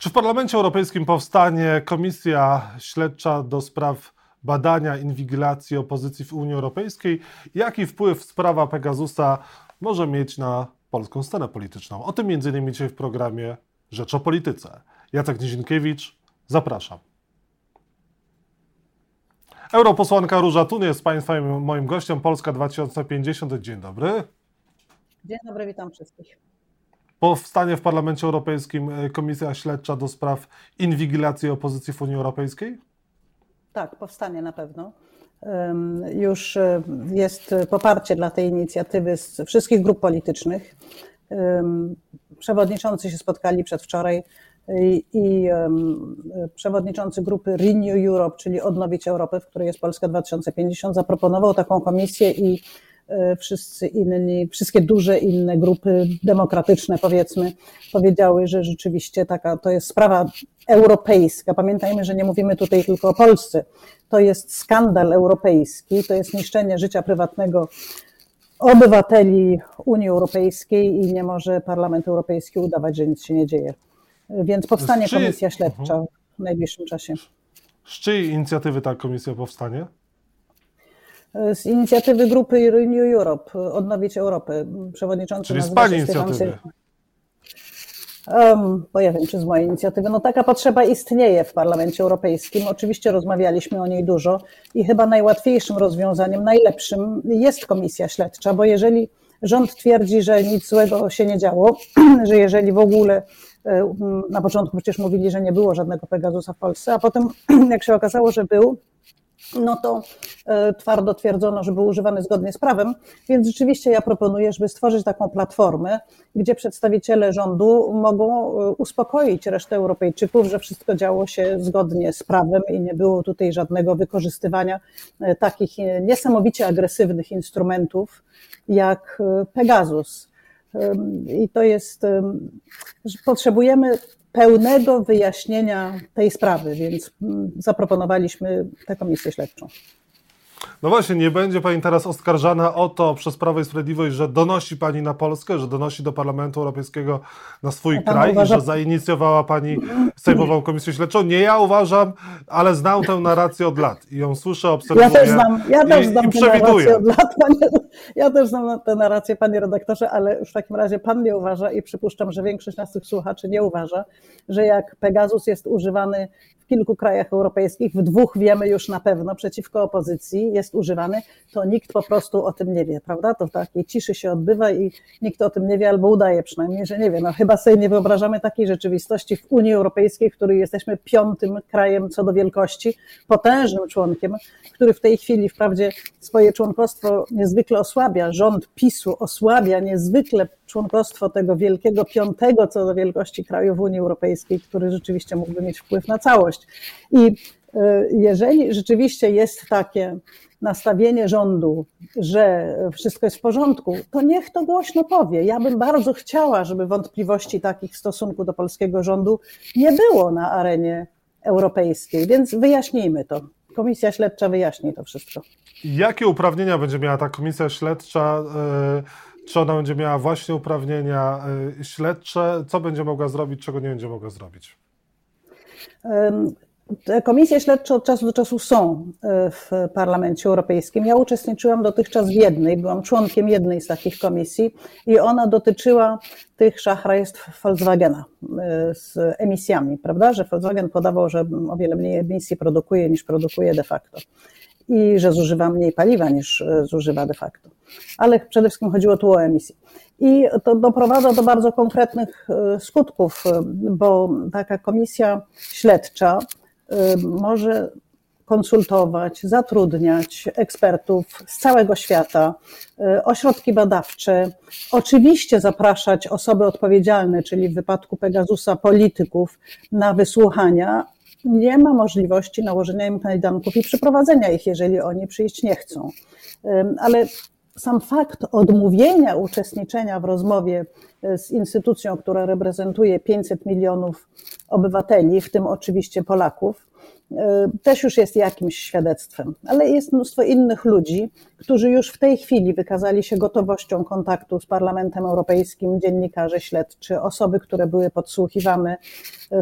Czy w Parlamencie Europejskim powstanie komisja śledcza do spraw badania inwigilacji opozycji w Unii Europejskiej? Jaki wpływ sprawa Pegasusa może mieć na polską scenę polityczną? O tym m.in. dzisiaj w programie Rzecz o Polityce. Jacek Nizinkiewicz, zapraszam. Europosłanka Róża Tun jest Państwa i moim gościem. Polska 2050. Dzień dobry. Dzień dobry, witam wszystkich. Powstanie w Parlamencie Europejskim e, Komisja Śledcza do spraw inwigilacji opozycji w Unii Europejskiej? Tak, powstanie na pewno. Już e, jest poparcie dla tej inicjatywy z wszystkich grup politycznych. Przewodniczący się spotkali przedwczoraj i, i przewodniczący grupy Renew Europe, czyli Odnowić Europę, w której jest Polska 2050, zaproponował taką komisję i wszyscy inni, wszystkie duże inne grupy demokratyczne, powiedzmy, powiedziały, że rzeczywiście taka to jest sprawa europejska. Pamiętajmy, że nie mówimy tutaj tylko o Polsce. To jest skandal europejski, to jest niszczenie życia prywatnego obywateli Unii Europejskiej i nie może Parlament Europejski udawać, że nic się nie dzieje. Więc powstanie komisja śledcza mhm. w najbliższym czasie. Z czyjej inicjatywy ta komisja powstanie? Z inicjatywy grupy Renew Europe, Odnowić Europę. Przewodniczący Czyli z Pani inicjatywy. Um, bo ja wiem, czy z mojej inicjatywy. No taka potrzeba istnieje w Parlamencie Europejskim. Oczywiście rozmawialiśmy o niej dużo i chyba najłatwiejszym rozwiązaniem, najlepszym jest komisja śledcza, bo jeżeli rząd twierdzi, że nic złego się nie działo, że jeżeli w ogóle e, na początku przecież mówili, że nie było żadnego Pegasusa w Polsce, a potem jak się okazało, że był, no to e, twardo twierdzono, że był używany zgodnie z prawem, więc rzeczywiście ja proponuję, żeby stworzyć taką platformę, gdzie przedstawiciele rządu mogą e, uspokoić resztę Europejczyków, że wszystko działo się zgodnie z prawem i nie było tutaj żadnego wykorzystywania e, takich niesamowicie agresywnych instrumentów jak Pegasus. I to jest, potrzebujemy pełnego wyjaśnienia tej sprawy, więc mm, zaproponowaliśmy tę komisję śledczą. No właśnie, nie będzie Pani teraz oskarżana o to przez Prawo i Sprawiedliwość, że donosi Pani na Polskę, że donosi do Parlamentu Europejskiego na swój kraj uważa... i że zainicjowała Pani Sejmową Komisję Śledczą. Nie ja uważam, ale znam tę narrację od lat i ją słyszę, obserwuję Ja też znam, ja też znam i tę narrację od lat. Panie, ja też znam tę narrację, Panie redaktorze, ale w takim razie Pan nie uważa i przypuszczam, że większość naszych słuchaczy nie uważa, że jak Pegasus jest używany kilku krajach europejskich, w dwóch wiemy już na pewno, przeciwko opozycji jest używany, to nikt po prostu o tym nie wie, prawda? To w takiej ciszy się odbywa i nikt o tym nie wie albo udaje przynajmniej, że nie wie. No chyba sobie nie wyobrażamy takiej rzeczywistości w Unii Europejskiej, w której jesteśmy piątym krajem co do wielkości, potężnym członkiem, który w tej chwili wprawdzie swoje członkostwo niezwykle osłabia. Rząd PiSu osłabia niezwykle członkostwo tego wielkiego piątego co do wielkości kraju w Unii Europejskiej, który rzeczywiście mógłby mieć wpływ na całość. I e, jeżeli rzeczywiście jest takie nastawienie rządu, że wszystko jest w porządku, to niech to głośno powie. Ja bym bardzo chciała, żeby wątpliwości takich w stosunku do polskiego rządu nie było na arenie europejskiej, więc wyjaśnijmy to. Komisja śledcza wyjaśni to wszystko. Jakie uprawnienia będzie miała ta komisja śledcza? E, czy ona będzie miała właśnie uprawnienia e, śledcze? Co będzie mogła zrobić, czego nie będzie mogła zrobić? Te komisje śledcze od czasu do czasu są e, w Parlamencie Europejskim. Ja uczestniczyłam dotychczas w jednej, byłam członkiem jednej z takich komisji i ona dotyczyła tych szachrajstw Volkswagena e, z emisjami, prawda? Że Volkswagen podawał, że o wiele mniej emisji produkuje niż produkuje de facto i że zużywa mniej paliwa niż e, zużywa de facto. Ale przede wszystkim chodziło tu o emisję. I to doprowadza do bardzo konkretnych skutków, bo taka komisja śledcza może konsultować, zatrudniać ekspertów z całego świata, ośrodki badawcze, oczywiście zapraszać osoby odpowiedzialne, czyli w wypadku Pegasusa polityków, na wysłuchania. Nie ma możliwości nałożenia im kajdanków i przyprowadzenia ich, jeżeli oni przyjść nie chcą. Ale sam fakt odmówienia uczestniczenia w rozmowie e, z instytucją, która reprezentuje 500 milionów obywateli, w tym oczywiście Polaków, też już jest jakimś świadectwem, ale jest mnóstwo innych ludzi, którzy już w tej chwili wykazali się gotowością kontaktu z Parlamentem Europejskim, dziennikarze śledczy, osoby, które były podsłuchiwane.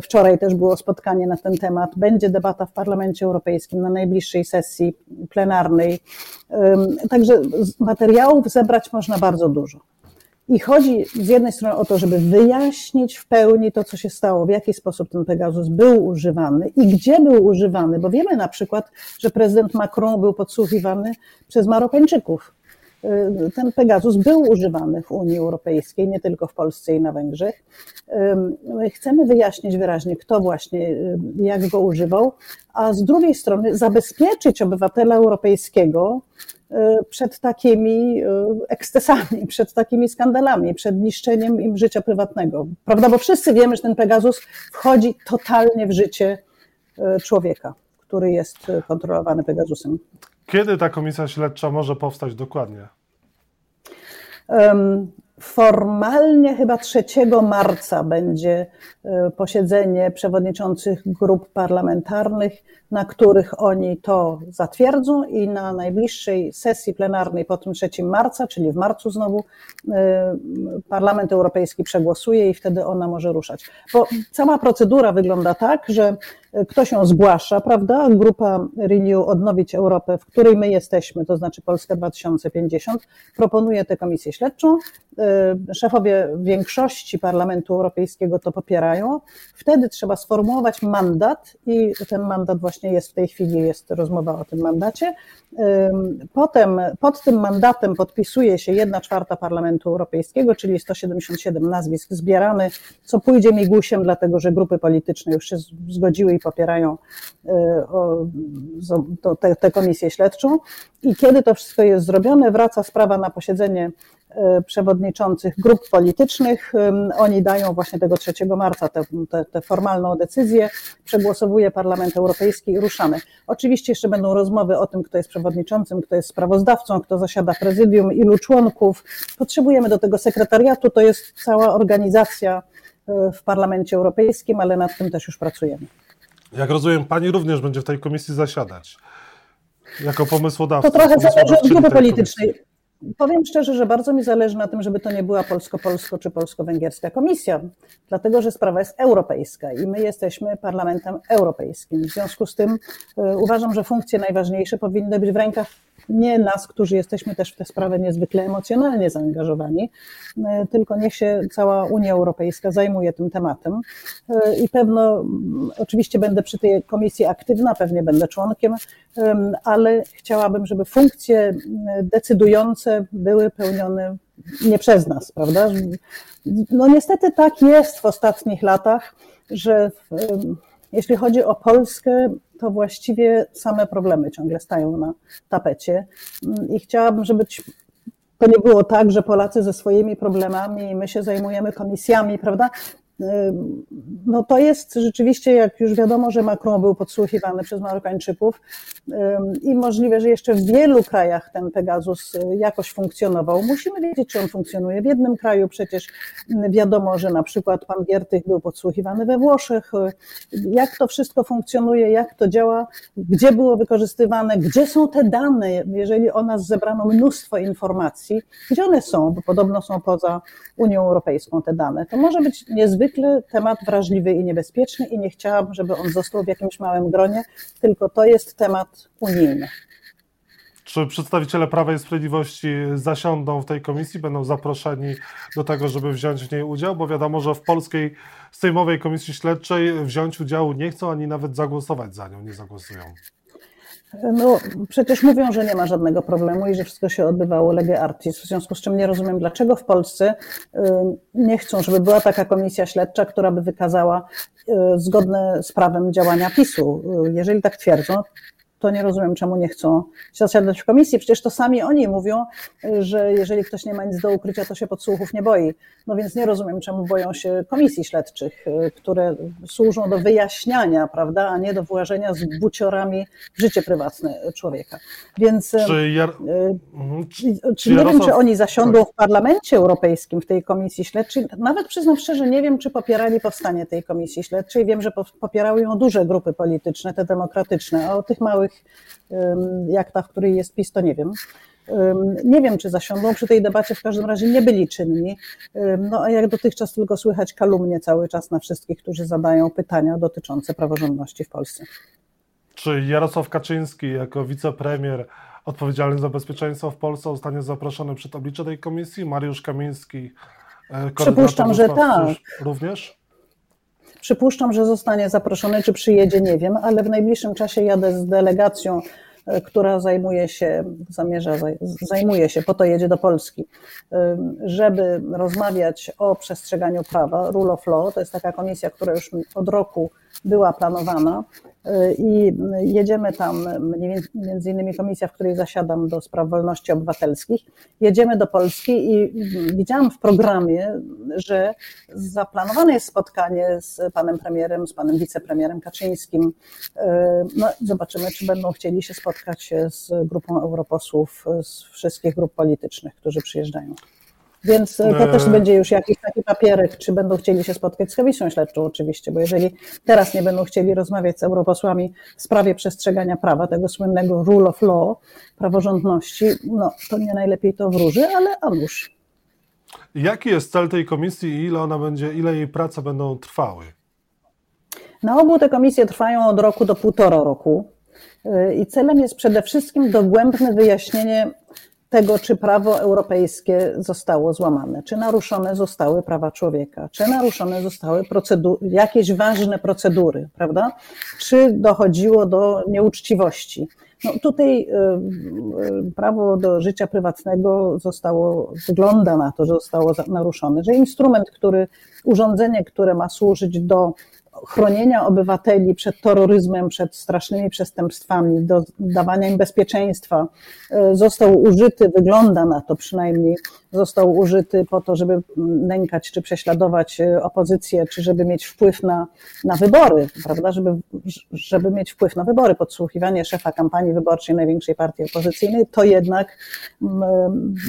Wczoraj też było spotkanie na ten temat. Będzie debata w Parlamencie Europejskim na najbliższej sesji plenarnej. Także materiałów zebrać można bardzo dużo. I chodzi z jednej strony o to, żeby wyjaśnić w pełni to, co się stało, w jaki sposób ten Pegasus był używany i gdzie był używany, bo wiemy na przykład, że prezydent Macron był podsłuchiwany przez Marokańczyków. Y, ten Pegasus był używany w Unii Europejskiej, nie tylko w Polsce i na Węgrzech. My chcemy wyjaśnić wyraźnie, kto właśnie, y, jak go używał, a z drugiej strony zabezpieczyć obywatela europejskiego Y, przed takimi ekscesami, przed takimi skandalami, przed niszczeniem im życia prywatnego. Prawda? Bo wszyscy wiemy, że ten Pegasus wchodzi totalnie w życie człowieka, który jest kontrolowany Pegasusem. Kiedy ta komisja śledcza może powstać dokładnie? Formalnie chyba 3 marca będzie e, posiedzenie przewodniczących grup parlamentarnych, na których oni to zatwierdzą i na najbliższej sesji plenarnej po tym 3 marca, czyli w marcu znowu, e, Parlament Europejski przegłosuje i wtedy ona może ruszać. Bo cała procedura wygląda tak, że ktoś ją zgłasza, prawda? Grupa Renew Odnowić Europę, w której my jesteśmy, to znaczy Polska 2050, proponuje tę komisję śledczą. Y, szefowie większości Parlamentu Europejskiego to popierają. Wtedy trzeba sformułować mandat i ten mandat właśnie jest w tej chwili, jest rozmowa o tym mandacie. Y, potem pod tym mandatem podpisuje się jedna czwarta Parlamentu Europejskiego, czyli 177 nazwisk zbierany, co pójdzie migusiem, dlatego że grupy polityczne już się zgodziły i popierają tę, tę komisję śledczą. I kiedy to wszystko jest zrobione, wraca sprawa na posiedzenie przewodniczących grup politycznych. Oni dają właśnie tego 3 marca tę, formalną decyzję, przegłosowuje Parlament Europejski i ruszamy. Oczywiście jeszcze będą rozmowy o tym, kto jest przewodniczącym, kto jest sprawozdawcą, kto zasiada prezydium, ilu członków. Potrzebujemy do tego sekretariatu, to jest cała organizacja e, w Parlamencie Europejskim, ale nad tym też już pracujemy. Jak rozumiem, pani również będzie w tej komisji zasiadać. Jako pomysłodawca. To trochę zależy od grupy politycznej. Powiem szczerze, że bardzo mi zależy na tym, żeby to nie była polsko-polsko czy polsko-węgierska komisja, dlatego że sprawa jest europejska i my jesteśmy Parlamentem Europejskim. W związku z tym y, uważam, że funkcje najważniejsze powinny być w rękach nie nas, którzy jesteśmy też w tę sprawę niezwykle emocjonalnie zaangażowani, e, tylko niech się cała Unia Europejska zajmuje tym tematem. E, I pewno, oczywiście będę przy tej komisji aktywna, pewnie będę członkiem, ale chciałabym, żeby funkcje decydujące były pełnione nie przez nas, prawda? No niestety tak jest w ostatnich latach, że jeśli chodzi o Polskę, to właściwie same problemy ciągle stają na tapecie. I chciałabym, żeby to nie było tak, że Polacy ze swoimi problemami, my się zajmujemy komisjami, prawda? No to jest rzeczywiście, jak już wiadomo, że Macron był podsłuchiwany przez Marokańczyków i możliwe, że jeszcze w wielu krajach ten Pegasus y, jakoś funkcjonował. Musimy wiedzieć, czy on funkcjonuje. W jednym kraju przecież wiadomo, że na przykład pan Giertych był podsłuchiwany we Włoszech. Jak to wszystko funkcjonuje, jak to działa, gdzie było wykorzystywane, gdzie są te dane, jeżeli o nas zebrano mnóstwo informacji, gdzie one są, bo podobno są poza Unią Europejską te dane. To może być niezwykle temat wrażliwy i niebezpieczny i nie chciałabym, żeby on został w jakimś małym gronie, tylko to jest temat unijny. Czy przedstawiciele Prawa i Sprawiedliwości zasiądą w tej komisji, będą zaproszeni do tego, żeby wziąć w niej udział? Bo wiadomo, że w polskiej Sejmowej Komisji Śledczej wziąć udziału nie chcą, ani nawet zagłosować za nią nie zagłosują. No, przecież mówią, że nie ma żadnego problemu i że wszystko się odbywało lege artis, w związku z czym nie rozumiem, dlaczego w Polsce y, nie chcą, żeby była taka komisja śledcza, która by wykazała y, zgodne z prawem działania PiSu. Y, jeżeli tak twierdzą, to nie rozumiem, czemu nie chcą zasiadać w komisji. Przecież to sami oni mówią, że jeżeli ktoś nie ma nic do ukrycia, to się podsłuchów nie boi. No więc nie rozumiem, czemu boją się komisji śledczych, które służą do wyjaśniania, prawda, a nie do włażenia z buciorami w życie prywatne człowieka. Więc czy, ja... Mhm. czy, czy nie Jarosław... wiem, czy oni zasiądą w Parlamencie Europejskim w tej komisji śledczej. Nawet przyznam szczerze, nie wiem, czy popierali powstanie tej komisji śledczej. Wiem, że popierały ją duże grupy polityczne, te demokratyczne, a o tych małych jak ta, w której jest PiS, to nie wiem. Nie wiem, czy zasiądą przy tej debacie, w każdym razie nie byli czynni. No a jak dotychczas tylko słychać kalumnie cały czas na wszystkich, którzy zadają pytania dotyczące praworządności w Polsce. Czy Jarosław Kaczyński jako wicepremier odpowiedzialny za bezpieczeństwo w Polsce zostanie zaproszony przed oblicze tej komisji? Mariusz Kamiński, e, Przypuszczam, że tak. Również? Przypuszczam, że zostanie zaproszony, czy przyjedzie, nie wiem, ale w najbliższym czasie jadę z delegacją, e, która zajmuje się, zamierza, zajmuje się, po to jedzie do Polski, żeby rozmawiać o przestrzeganiu prawa, rule of law. To jest taka komisja, która już od roku była planowana i jedziemy tam, między innymi komisja, w której zasiadam do spraw wolności obywatelskich, jedziemy do Polski i widziałam w programie, że zaplanowane jest spotkanie z panem premierem, z panem wicepremierem Kaczyńskim. No, zobaczymy, czy będą chcieli się spotkać z grupą europosłów z wszystkich grup politycznych, którzy przyjeżdżają. Więc to też e. będzie już jakiś taki papierek, czy będą chcieli się spotkać z komisją śledczą oczywiście, bo jeżeli teraz nie będą chcieli rozmawiać z europosłami w sprawie przestrzegania prawa, tego słynnego rule of law, praworządności, no to nie najlepiej to wróży, ale a nuż. Jaki jest cel tej komisji i ile ona będzie, ile jej prace będą trwały? Na ogół te komisje trwają od roku do półtora roku. E, I celem jest przede wszystkim dogłębne wyjaśnienie tego, czy prawo europejskie zostało złamane, czy naruszone zostały prawa człowieka, czy naruszone zostały jakieś ważne procedury, prawda? Czy dochodziło do nieuczciwości. No tutaj y, y, prawo do życia prywatnego zostało, wygląda na to, że zostało naruszone, że instrument, który, urządzenie, które ma służyć do chronienia obywateli przed terroryzmem, przed strasznymi przestępstwami, do dawania im bezpieczeństwa, e, został użyty, wygląda na to przynajmniej, został użyty po to, żeby nękać czy prześladować e, opozycję, czy żeby mieć wpływ na, na wybory, prawda, żeby, żeby mieć wpływ na wybory. Podsłuchiwanie szefa kampanii wyborczej największej partii opozycyjnej, to jednak,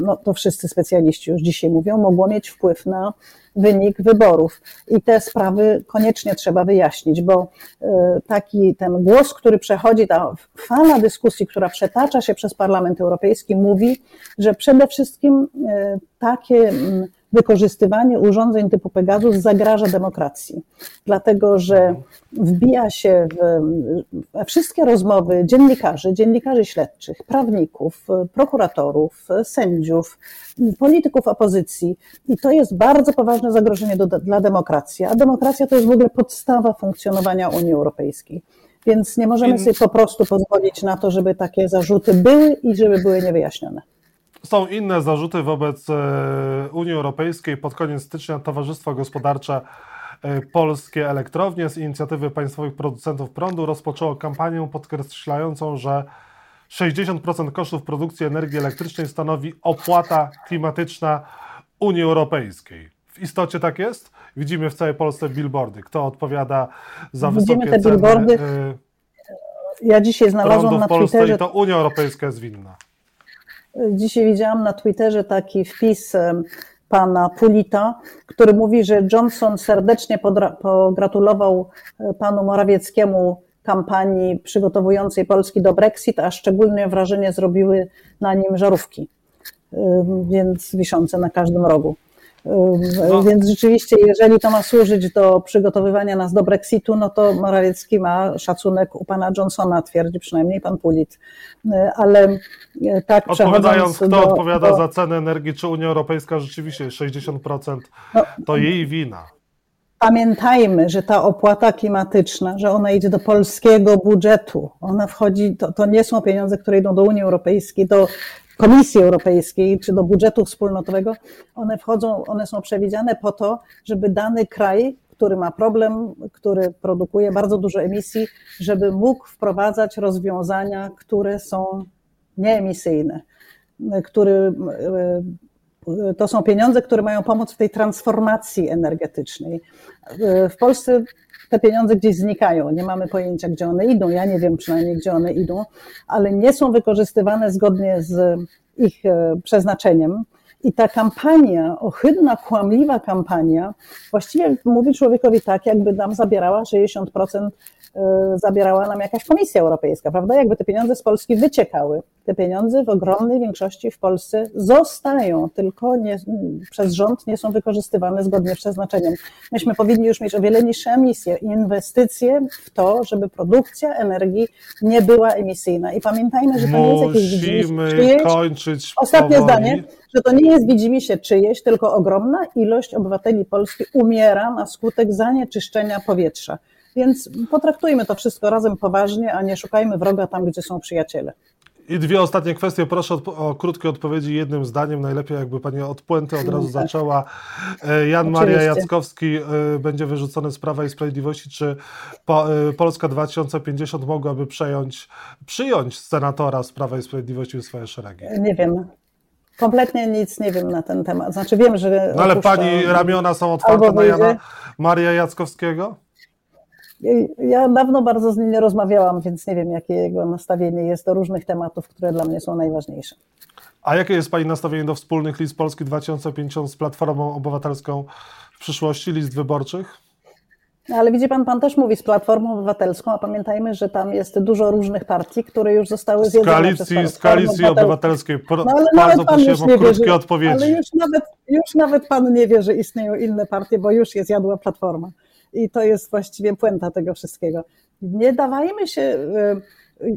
no to wszyscy specjaliści już dzisiaj mówią, mogło mieć wpływ na wynik wyborów. I te sprawy koniecznie trzeba wyjaśnić, bo e, taki ten głos, który przechodzi, ta fala dyskusji, która przetacza się przez Parlament Europejski, mówi, że przede wszystkim e, takie wykorzystywanie urządzeń typu Pegasus zagraża demokracji, dlatego że wbija się w wszystkie rozmowy dziennikarzy, dziennikarzy śledczych, prawników, prokuratorów, sędziów, polityków opozycji i to jest bardzo poważne zagrożenie do, dla demokracji, a demokracja to jest w ogóle podstawa funkcjonowania Unii Europejskiej. Więc nie możemy sobie po prostu pozwolić na to, żeby takie zarzuty były i żeby były niewyjaśnione. Są inne zarzuty wobec e, Unii Europejskiej. Pod koniec stycznia Towarzystwo Gospodarcze e, Polskie Elektrownie z inicjatywy państwowych producentów prądu rozpoczęło kampanię podkreślającą, że 60% kosztów produkcji energii elektrycznej stanowi opłata klimatyczna Unii Europejskiej. W istocie tak jest? Widzimy w całej Polsce billboardy. Kto odpowiada za Widzimy wysokie te billboardy. ceny? Ja dzisiaj znalazłam na Twitterze. I to Unia Europejska jest winna. Dzisiaj widziałam na Twitterze taki wpis pana Pulita, który mówi, że Johnson serdecznie pogratulował e, panu Morawieckiemu kampanii przygotowującej Polski do Brexit, a szczególnie wrażenie zrobiły na nim żarówki, więc wiszące na każdym rogu. No. Więc rzeczywiście, jeżeli to ma służyć do przygotowywania nas do Brexitu, no to Morawiecki ma szacunek u pana Johnsona, twierdzi przynajmniej pan Pulit. Ale e, tak Odpowiadając, kto do, odpowiada do... za cenę energii, czy Unia Europejska rzeczywiście 60% no, to jej wina. Pamiętajmy, że ta opłata klimatyczna, że ona idzie do polskiego budżetu. Ona wchodzi, to, to nie są pieniądze, które idą do Unii Europejskiej, do Komisji Europejskiej czy do budżetu wspólnotowego, one wchodzą, one są przewidziane po to, żeby dany kraj który ma problem, który produkuje bardzo dużo emisji, żeby mógł wprowadzać rozwiązania, które są nieemisyjne, który, to są pieniądze, które mają pomóc w tej transformacji energetycznej. W Polsce te pieniądze gdzieś znikają, nie mamy pojęcia, gdzie one idą. Ja nie wiem przynajmniej, gdzie one idą, ale nie są wykorzystywane zgodnie z ich e, przeznaczeniem. I ta kampania, ohydna, kłamliwa kampania, właściwie mówi człowiekowi tak, jakby nam zabierała 60% E, zabierała nam jakaś Komisja Europejska, prawda? Jakby te pieniądze z Polski wyciekały. Te pieniądze w ogromnej większości w Polsce zostają, tylko nie, przez rząd nie są wykorzystywane zgodnie z przeznaczeniem. Myśmy powinni już mieć o wiele niższe emisje, inwestycje w to, żeby produkcja energii nie była emisyjna. I pamiętajmy, że to nie jest jakieś widzimy czyjeś, kończyć Ostatnie powoli. zdanie, że to nie jest widzimy się czyjeś, tylko ogromna ilość obywateli Polski umiera na skutek zanieczyszczenia powietrza. Więc potraktujmy to wszystko razem poważnie, a nie szukajmy wroga tam, gdzie są przyjaciele. I dwie ostatnie kwestie. Proszę o krótkie odpowiedzi jednym zdaniem. Najlepiej jakby Pani od puenty od razu tak. zaczęła. E, Jan Maria Jackowski e, będzie wyrzucony z Prawa i Sprawiedliwości. Czy e, Polska 2050 mogłaby przejąć, przyjąć senatora z Prawa i Sprawiedliwości w swoje szeregi? Nie wiem. Kompletnie nic nie wiem na ten temat. Znaczy wiem, że... No ale Pani ramiona są otwarte na Jana Maria Jackowskiego? Ja dawno bardzo z nim nie rozmawiałam, więc nie wiem, jakie jego nastawienie jest do różnych tematów, które dla mnie są najważniejsze. A jakie jest Pani nastawienie do wspólnych list Polski 2050 z Platformą Obywatelską w przyszłości, list wyborczych? No, ale widzi pan, pan też mówi z Platformą Obywatelską, a pamiętajmy, że tam jest dużo różnych partii, które już zostały zjedzone z koalicji, przez Z koalicji obywatelskiej. Pro, no, ale bardzo prosiłem o krótkie wierzy, odpowiedzi. Ale już nawet, już nawet pan nie wie, że istnieją inne partie, bo już je zjadła Platforma. I to jest właściwie puenta tego wszystkiego. Nie dawajmy się, e,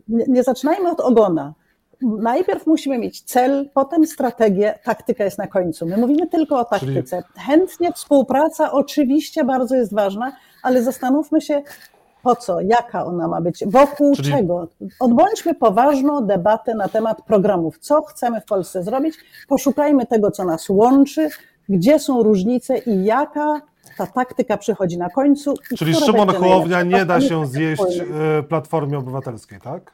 nie, nie zaczynajmy od ogona. Najpierw musimy mieć cel, potem strategię, taktyka jest na końcu. My mówimy tylko o taktyce. Chętnie współpraca oczywiście bardzo jest ważna, ale zastanówmy się, po co, jaka ona ma być, wokół Czyli... czego. Odbądźmy poważną debatę na temat programów, co chcemy w Polsce zrobić, poszukajmy tego, co nas łączy, gdzie są różnice i jaka ta taktyka przychodzi na końcu. Czyli Szymon Hołownia nie da się zjeść e, Platformie Obywatelskiej, tak?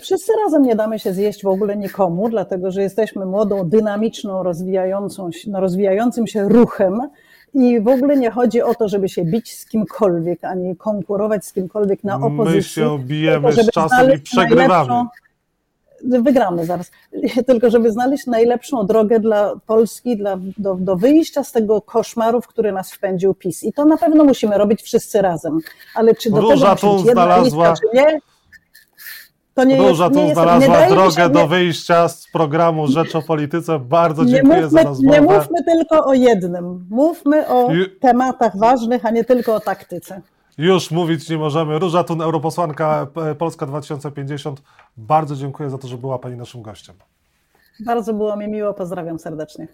Wszyscy razem nie damy się zjeść w ogóle nikomu, dlatego że jesteśmy młodą, dynamiczną, rozwijającą, no, rozwijającym się ruchem i w ogóle nie chodzi o to, żeby się bić z kimkolwiek, ani konkurować z kimkolwiek na opozycji. My się bijemy z czasem i przegrywamy wygramy zaraz. Tylko żeby znaleźć najlepszą drogę dla Polski, dla, do, do wyjścia z tego koszmaru, w który nas wpędził PiS. I to na pewno musimy robić wszyscy razem. Ale czy do Róża tego musi znalazła... Lista, czy nie? To nie Róża jest, tu znalazła jest, drogę się, do wyjścia z programu Rzecz o Polityce. Bardzo dziękuję mówmy, za rozmowę. Nie mówmy tylko o jednym. Mówmy o tematach ważnych, a nie tylko o taktyce. Już mówić nie możemy. Róża Tun, europosłanka Polska 2050. Bardzo dziękuję za to, że była Pani naszym gościem. Bardzo było mi miło. Pozdrawiam serdecznie.